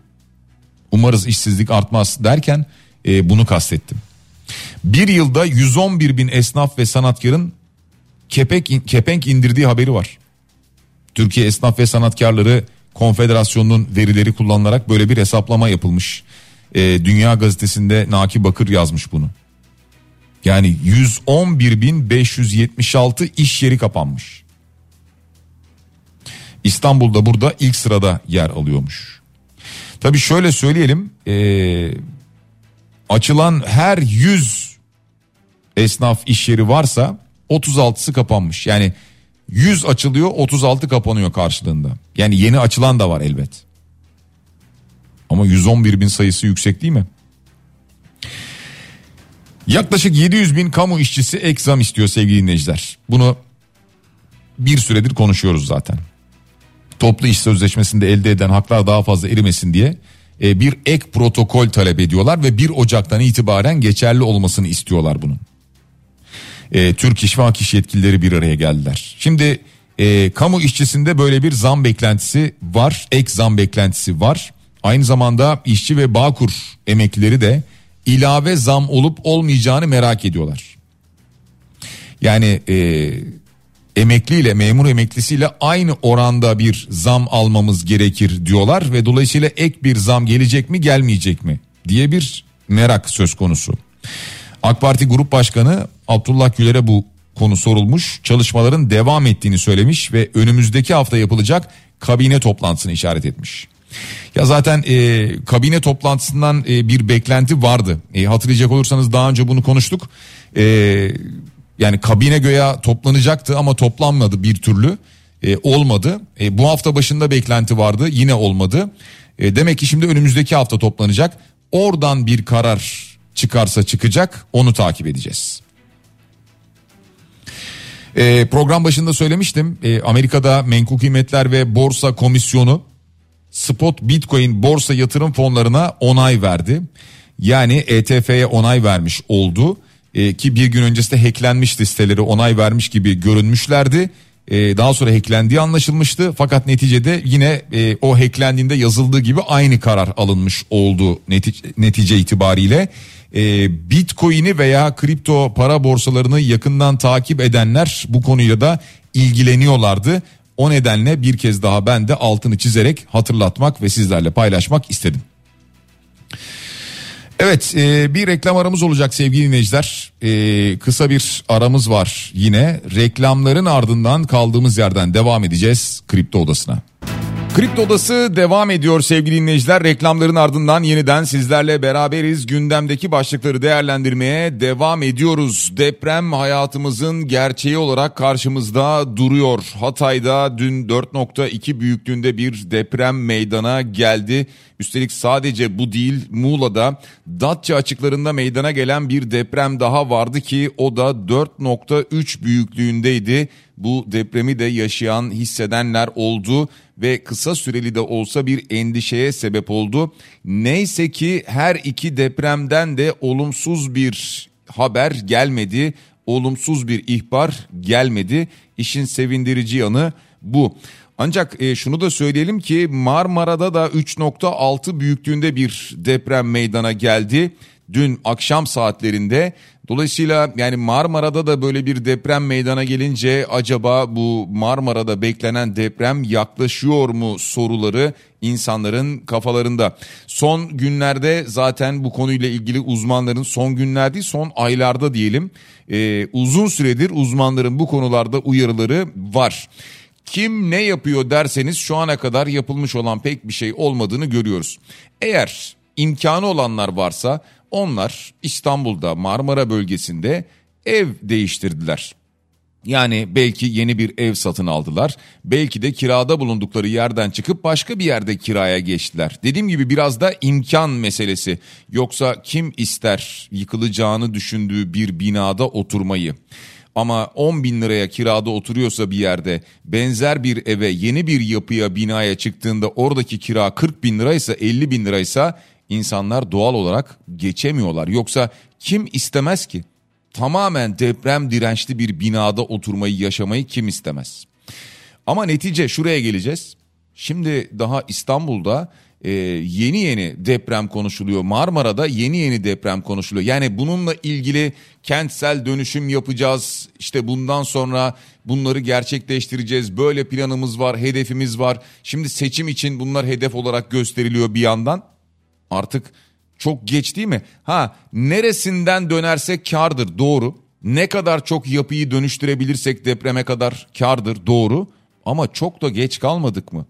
A: Umarız işsizlik artmaz derken e, bunu kastettim. Bir yılda 111 bin esnaf ve sanatkarın kepek, kepenk indirdiği haberi var. Türkiye Esnaf ve Sanatkarları Konfederasyonu'nun verileri kullanılarak böyle bir hesaplama yapılmış. E, Dünya Gazetesi'nde Naki Bakır yazmış bunu. Yani 111.576 iş yeri kapanmış. İstanbul'da burada ilk sırada yer alıyormuş. Tabii şöyle söyleyelim. E, açılan her 100 esnaf iş yeri varsa 36'sı kapanmış. Yani 100 açılıyor 36 kapanıyor karşılığında. Yani yeni açılan da var elbet. Ama 111 bin sayısı yüksek değil mi? Yaklaşık 700 bin kamu işçisi ek zam istiyor sevgili dinleyiciler. Bunu bir süredir konuşuyoruz zaten. Toplu iş sözleşmesinde elde eden haklar daha fazla erimesin diye e, bir ek protokol talep ediyorlar ve 1 Ocak'tan itibaren geçerli olmasını istiyorlar bunun e, Türk İş ve Hak İş yetkilileri bir araya geldiler. Şimdi e, kamu işçisinde böyle bir zam beklentisi var, ek zam beklentisi var. Aynı zamanda işçi ve Bağkur emeklileri de ilave zam olup olmayacağını merak ediyorlar. Yani e, emekli ile memur emeklisiyle aynı oranda bir zam almamız gerekir diyorlar ve dolayısıyla ek bir zam gelecek mi gelmeyecek mi diye bir merak söz konusu. AK Parti Grup Başkanı Abdullah Güler'e bu konu sorulmuş. Çalışmaların devam ettiğini söylemiş ve önümüzdeki hafta yapılacak kabine toplantısını işaret etmiş. Ya zaten e, kabine toplantısından e, bir beklenti vardı. E, hatırlayacak olursanız daha önce bunu konuştuk. E, yani kabine göya toplanacaktı ama toplanmadı bir türlü. E, olmadı. E, bu hafta başında beklenti vardı yine olmadı. E, demek ki şimdi önümüzdeki hafta toplanacak. Oradan bir karar çıkarsa çıkacak onu takip edeceğiz. E, program başında söylemiştim e, Amerika'da menkul kıymetler ve borsa komisyonu spot bitcoin borsa yatırım fonlarına onay verdi. Yani ETF'ye onay vermiş oldu e, ki bir gün öncesinde hacklenmiş listeleri onay vermiş gibi görünmüşlerdi. E, daha sonra hacklendiği anlaşılmıştı fakat neticede yine e, o hacklendiğinde yazıldığı gibi aynı karar alınmış oldu netice, netice itibariyle e, Bitcoin'i veya kripto para borsalarını yakından takip edenler bu konuyla da ilgileniyorlardı. O nedenle bir kez daha ben de altını çizerek hatırlatmak ve sizlerle paylaşmak istedim. Evet e, bir reklam aramız olacak sevgili dinleyiciler. E, kısa bir aramız var yine. Reklamların ardından kaldığımız yerden devam edeceğiz Kripto Odası'na. Kripto Odası devam ediyor sevgili dinleyiciler. Reklamların ardından yeniden sizlerle beraberiz. Gündemdeki başlıkları değerlendirmeye devam ediyoruz. Deprem hayatımızın gerçeği olarak karşımızda duruyor. Hatay'da dün 4.2 büyüklüğünde bir deprem meydana geldi. Üstelik sadece bu değil Muğla'da Datça açıklarında meydana gelen bir deprem daha vardı ki o da 4.3 büyüklüğündeydi. Bu depremi de yaşayan hissedenler oldu ve kısa süreli de olsa bir endişeye sebep oldu. Neyse ki her iki depremden de olumsuz bir haber gelmedi. Olumsuz bir ihbar gelmedi. İşin sevindirici yanı bu. Ancak e, şunu da söyleyelim ki Marmara'da da 3.6 büyüklüğünde bir deprem meydana geldi. Dün akşam saatlerinde Dolayısıyla yani Marmara'da da böyle bir deprem meydana gelince acaba bu Marmara'da beklenen deprem yaklaşıyor mu soruları insanların kafalarında. Son günlerde zaten bu konuyla ilgili uzmanların son günler değil son aylarda diyelim e, uzun süredir uzmanların bu konularda uyarıları var. Kim ne yapıyor derseniz şu ana kadar yapılmış olan pek bir şey olmadığını görüyoruz. Eğer imkanı olanlar varsa onlar İstanbul'da Marmara bölgesinde ev değiştirdiler. Yani belki yeni bir ev satın aldılar. Belki de kirada bulundukları yerden çıkıp başka bir yerde kiraya geçtiler. Dediğim gibi biraz da imkan meselesi. Yoksa kim ister yıkılacağını düşündüğü bir binada oturmayı? Ama 10 bin liraya kirada oturuyorsa bir yerde benzer bir eve yeni bir yapıya binaya çıktığında oradaki kira 40 bin liraysa 50 bin liraysa insanlar doğal olarak geçemiyorlar. Yoksa kim istemez ki? Tamamen deprem dirençli bir binada oturmayı yaşamayı kim istemez? Ama netice şuraya geleceğiz. Şimdi daha İstanbul'da e, yeni yeni deprem konuşuluyor. Marmara'da yeni yeni deprem konuşuluyor. Yani bununla ilgili kentsel dönüşüm yapacağız. İşte bundan sonra bunları gerçekleştireceğiz. Böyle planımız var, hedefimiz var. Şimdi seçim için bunlar hedef olarak gösteriliyor bir yandan. Artık çok geç değil mi? Ha neresinden dönersek kardır doğru. Ne kadar çok yapıyı dönüştürebilirsek depreme kadar kardır doğru. Ama çok da geç kalmadık mı?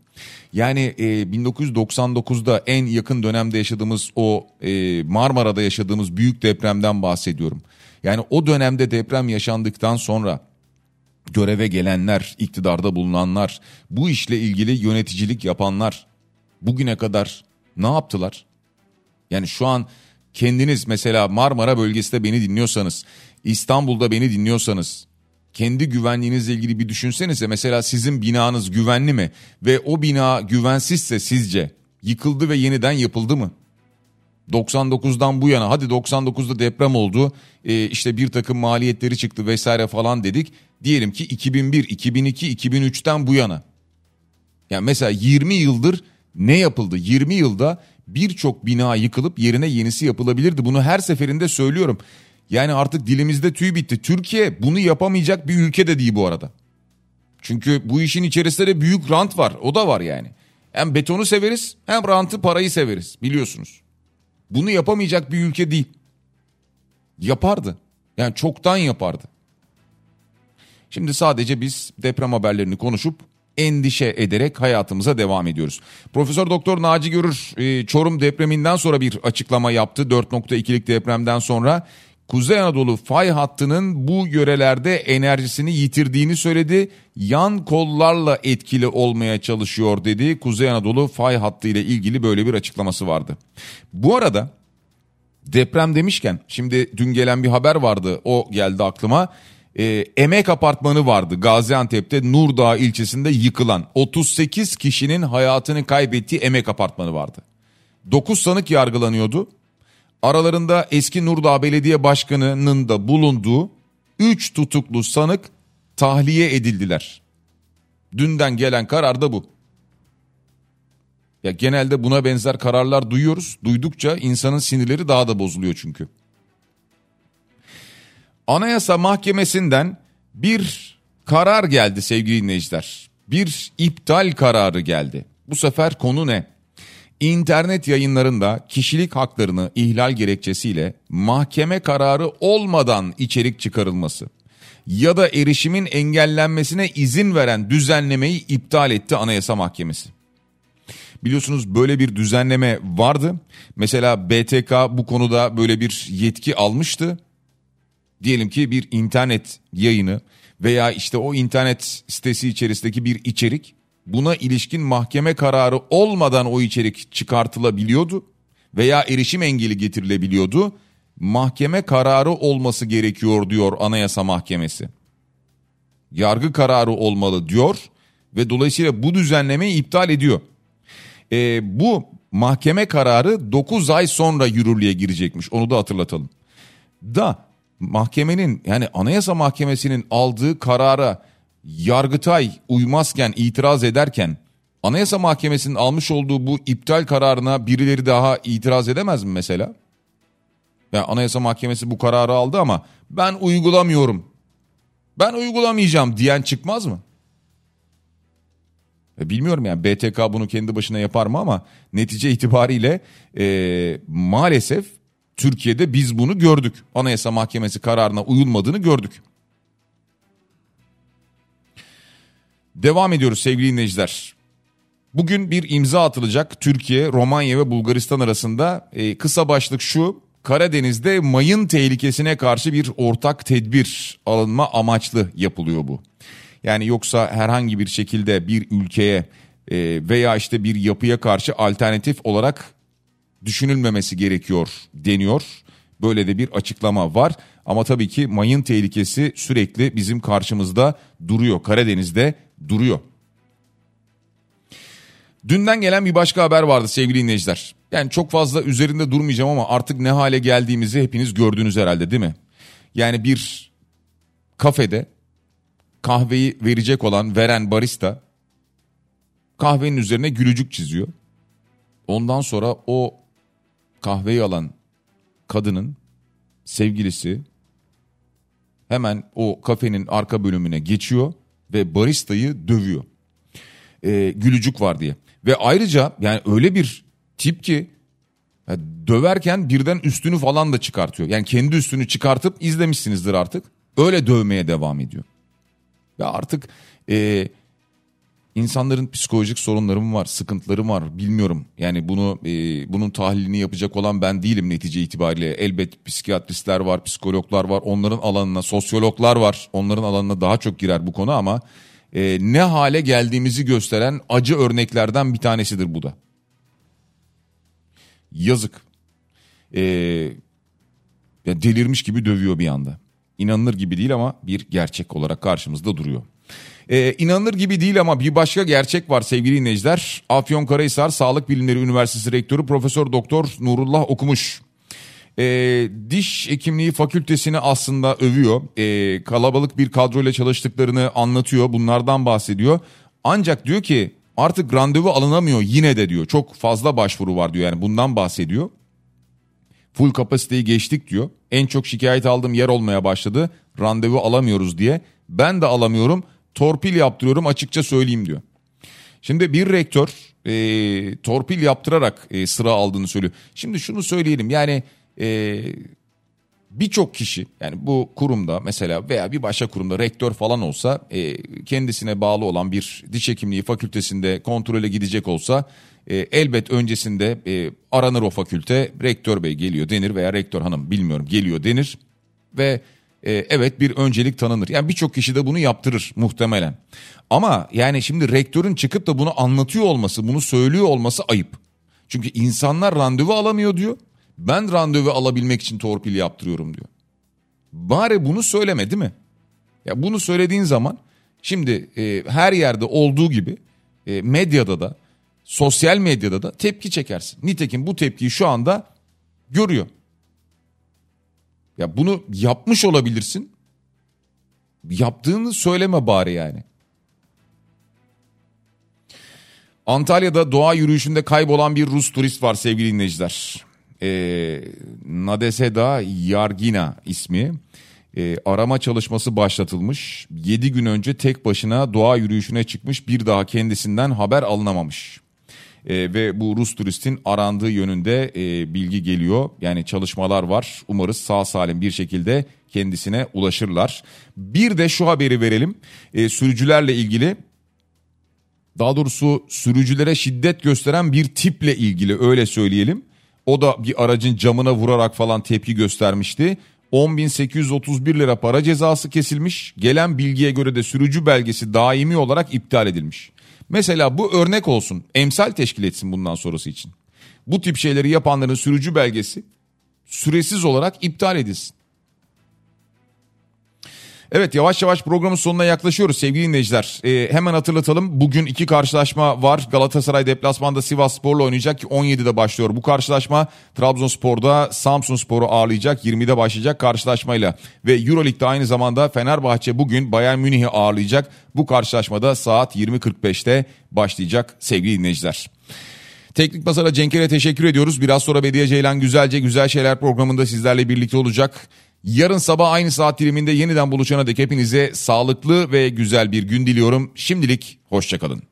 A: Yani e, 1999'da en yakın dönemde yaşadığımız o e, Marmara'da yaşadığımız büyük depremden bahsediyorum. Yani o dönemde deprem yaşandıktan sonra göreve gelenler, iktidarda bulunanlar, bu işle ilgili yöneticilik yapanlar bugüne kadar ne yaptılar? Yani şu an kendiniz mesela Marmara bölgesinde beni dinliyorsanız, İstanbul'da beni dinliyorsanız kendi güvenliğinizle ilgili bir düşünsenize mesela sizin binanız güvenli mi ve o bina güvensizse sizce yıkıldı ve yeniden yapıldı mı? 99'dan bu yana hadi 99'da deprem oldu e, işte bir takım maliyetleri çıktı vesaire falan dedik. Diyelim ki 2001, 2002, 2003'ten bu yana. Yani mesela 20 yıldır ne yapıldı? 20 yılda birçok bina yıkılıp yerine yenisi yapılabilirdi. Bunu her seferinde söylüyorum. Yani artık dilimizde tüy bitti. Türkiye bunu yapamayacak bir ülke de değil bu arada. Çünkü bu işin içerisinde de büyük rant var. O da var yani. Hem betonu severiz hem rantı parayı severiz biliyorsunuz. Bunu yapamayacak bir ülke değil. Yapardı. Yani çoktan yapardı. Şimdi sadece biz deprem haberlerini konuşup endişe ederek hayatımıza devam ediyoruz. Profesör Doktor Naci Görür e, Çorum depreminden sonra bir açıklama yaptı. 4.2'lik depremden sonra Kuzey Anadolu fay hattının bu yörelerde enerjisini yitirdiğini söyledi. Yan kollarla etkili olmaya çalışıyor dedi. Kuzey Anadolu fay hattı ile ilgili böyle bir açıklaması vardı. Bu arada deprem demişken şimdi dün gelen bir haber vardı o geldi aklıma e, Emek Apartmanı vardı Gaziantep'te Nurdağ ilçesinde yıkılan 38 kişinin hayatını kaybettiği Emek Apartmanı vardı. 9 sanık yargılanıyordu. Aralarında eski Nurdağ Belediye Başkanı'nın da bulunduğu 3 tutuklu sanık tahliye edildiler. Dünden gelen karar da bu. Ya genelde buna benzer kararlar duyuyoruz. Duydukça insanın sinirleri daha da bozuluyor çünkü. Anayasa Mahkemesi'nden bir karar geldi sevgili dinleyiciler. bir iptal kararı geldi. Bu sefer konu ne? İnternet yayınlarında kişilik haklarını ihlal gerekçesiyle mahkeme kararı olmadan içerik çıkarılması ya da erişimin engellenmesine izin veren düzenlemeyi iptal etti Anayasa Mahkemesi. Biliyorsunuz böyle bir düzenleme vardı. Mesela BTK bu konuda böyle bir yetki almıştı. Diyelim ki bir internet yayını veya işte o internet sitesi içerisindeki bir içerik buna ilişkin mahkeme kararı olmadan o içerik çıkartılabiliyordu veya erişim engeli getirilebiliyordu. Mahkeme kararı olması gerekiyor diyor Anayasa Mahkemesi. Yargı kararı olmalı diyor ve dolayısıyla bu düzenlemeyi iptal ediyor. Ee, bu mahkeme kararı 9 ay sonra yürürlüğe girecekmiş onu da hatırlatalım. Da mahkemenin yani Anayasa Mahkemesi'nin aldığı karara Yargıtay uymazken itiraz ederken Anayasa Mahkemesi'nin almış olduğu bu iptal kararına birileri daha itiraz edemez mi mesela? Ya Anayasa Mahkemesi bu kararı aldı ama ben uygulamıyorum. Ben uygulamayacağım diyen çıkmaz mı? E bilmiyorum yani BTK bunu kendi başına yapar mı ama netice itibariyle e, maalesef Türkiye'de biz bunu gördük. Anayasa Mahkemesi kararına uyulmadığını gördük. Devam ediyoruz sevgili dinleyiciler. Bugün bir imza atılacak Türkiye, Romanya ve Bulgaristan arasında e, kısa başlık şu. Karadeniz'de mayın tehlikesine karşı bir ortak tedbir alınma amaçlı yapılıyor bu. Yani yoksa herhangi bir şekilde bir ülkeye e, veya işte bir yapıya karşı alternatif olarak düşünülmemesi gerekiyor deniyor. Böyle de bir açıklama var. Ama tabii ki mayın tehlikesi sürekli bizim karşımızda duruyor. Karadeniz'de duruyor. Dünden gelen bir başka haber vardı sevgili dinleyiciler. Yani çok fazla üzerinde durmayacağım ama artık ne hale geldiğimizi hepiniz gördünüz herhalde değil mi? Yani bir kafede kahveyi verecek olan veren barista kahvenin üzerine gülücük çiziyor. Ondan sonra o kahveyi alan kadının sevgilisi hemen o kafenin arka bölümüne geçiyor ve baristayı dövüyor. Ee, gülücük var diye. Ve ayrıca yani öyle bir tip ki yani döverken birden üstünü falan da çıkartıyor. Yani kendi üstünü çıkartıp izlemişsinizdir artık. Öyle dövmeye devam ediyor. Ve artık e, insanların psikolojik sorunları mı var, sıkıntıları mı var bilmiyorum. Yani bunu e, bunun tahlilini yapacak olan ben değilim netice itibariyle. Elbet psikiyatristler var, psikologlar var, onların alanına, sosyologlar var. Onların alanına daha çok girer bu konu ama e, ne hale geldiğimizi gösteren acı örneklerden bir tanesidir bu da. Yazık. E, delirmiş gibi dövüyor bir anda. İnanılır gibi değil ama bir gerçek olarak karşımızda duruyor. Ee, inanılır gibi değil ama bir başka gerçek var sevgili dinleyiciler. Afyonkarahisar Sağlık Bilimleri Üniversitesi Rektörü Profesör Doktor Nurullah Okumuş. Ee, diş hekimliği fakültesini aslında övüyor. Ee, kalabalık bir kadroyla çalıştıklarını anlatıyor. Bunlardan bahsediyor. Ancak diyor ki artık randevu alınamıyor yine de diyor. Çok fazla başvuru var diyor yani bundan bahsediyor. Full kapasiteyi geçtik diyor. En çok şikayet aldığım yer olmaya başladı. Randevu alamıyoruz diye. Ben de alamıyorum. Torpil yaptırıyorum açıkça söyleyeyim diyor. Şimdi bir rektör e, torpil yaptırarak e, sıra aldığını söylüyor. Şimdi şunu söyleyelim yani e, birçok kişi yani bu kurumda mesela veya bir başka kurumda rektör falan olsa e, kendisine bağlı olan bir diş hekimliği fakültesinde kontrole gidecek olsa e, elbet öncesinde e, aranır o fakülte rektör bey geliyor denir veya rektör hanım bilmiyorum geliyor denir ve e, evet bir öncelik tanınır. Yani birçok kişi de bunu yaptırır muhtemelen. Ama yani şimdi rektörün çıkıp da bunu anlatıyor olması, bunu söylüyor olması ayıp. Çünkü insanlar randevu alamıyor diyor. Ben randevu alabilmek için torpil yaptırıyorum diyor. Bari bunu söyleme değil mi? Ya bunu söylediğin zaman şimdi e, her yerde olduğu gibi e, medyada da sosyal medyada da tepki çekersin. Nitekim bu tepkiyi şu anda görüyor. Ya bunu yapmış olabilirsin. Yaptığını söyleme bari yani. Antalya'da doğa yürüyüşünde kaybolan bir Rus turist var sevgili dinleyiciler. Ee, Nadeseda Yargina ismi. e, arama çalışması başlatılmış. 7 gün önce tek başına doğa yürüyüşüne çıkmış bir daha kendisinden haber alınamamış. E, ve bu Rus turistin arandığı yönünde e, bilgi geliyor. Yani çalışmalar var. Umarız sağ salim bir şekilde kendisine ulaşırlar. Bir de şu haberi verelim. E, sürücülerle ilgili daha doğrusu sürücülere şiddet gösteren bir tiple ilgili öyle söyleyelim. O da bir aracın camına vurarak falan tepki göstermişti. 10.831 lira para cezası kesilmiş. Gelen bilgiye göre de sürücü belgesi daimi olarak iptal edilmiş. Mesela bu örnek olsun. Emsal teşkil etsin bundan sonrası için. Bu tip şeyleri yapanların sürücü belgesi süresiz olarak iptal edilsin. Evet yavaş yavaş programın sonuna yaklaşıyoruz sevgili dinleyiciler. Ee, hemen hatırlatalım bugün iki karşılaşma var. Galatasaray deplasmanda Sivas Spor'la oynayacak ki 17'de başlıyor bu karşılaşma. Trabzonspor'da Samsun Spor'u ağırlayacak 20'de başlayacak karşılaşmayla. Ve Euroleague'de aynı zamanda Fenerbahçe bugün Bayern Münih'i ağırlayacak. Bu karşılaşmada saat 20.45'te başlayacak sevgili dinleyiciler. Teknik Masa'da Cenk'e teşekkür ediyoruz. Biraz sonra Bediye Ceylan Güzelce Güzel Şeyler programında sizlerle birlikte olacak. Yarın sabah aynı saat diliminde yeniden buluşana dek hepinize sağlıklı ve güzel bir gün diliyorum. Şimdilik hoşçakalın.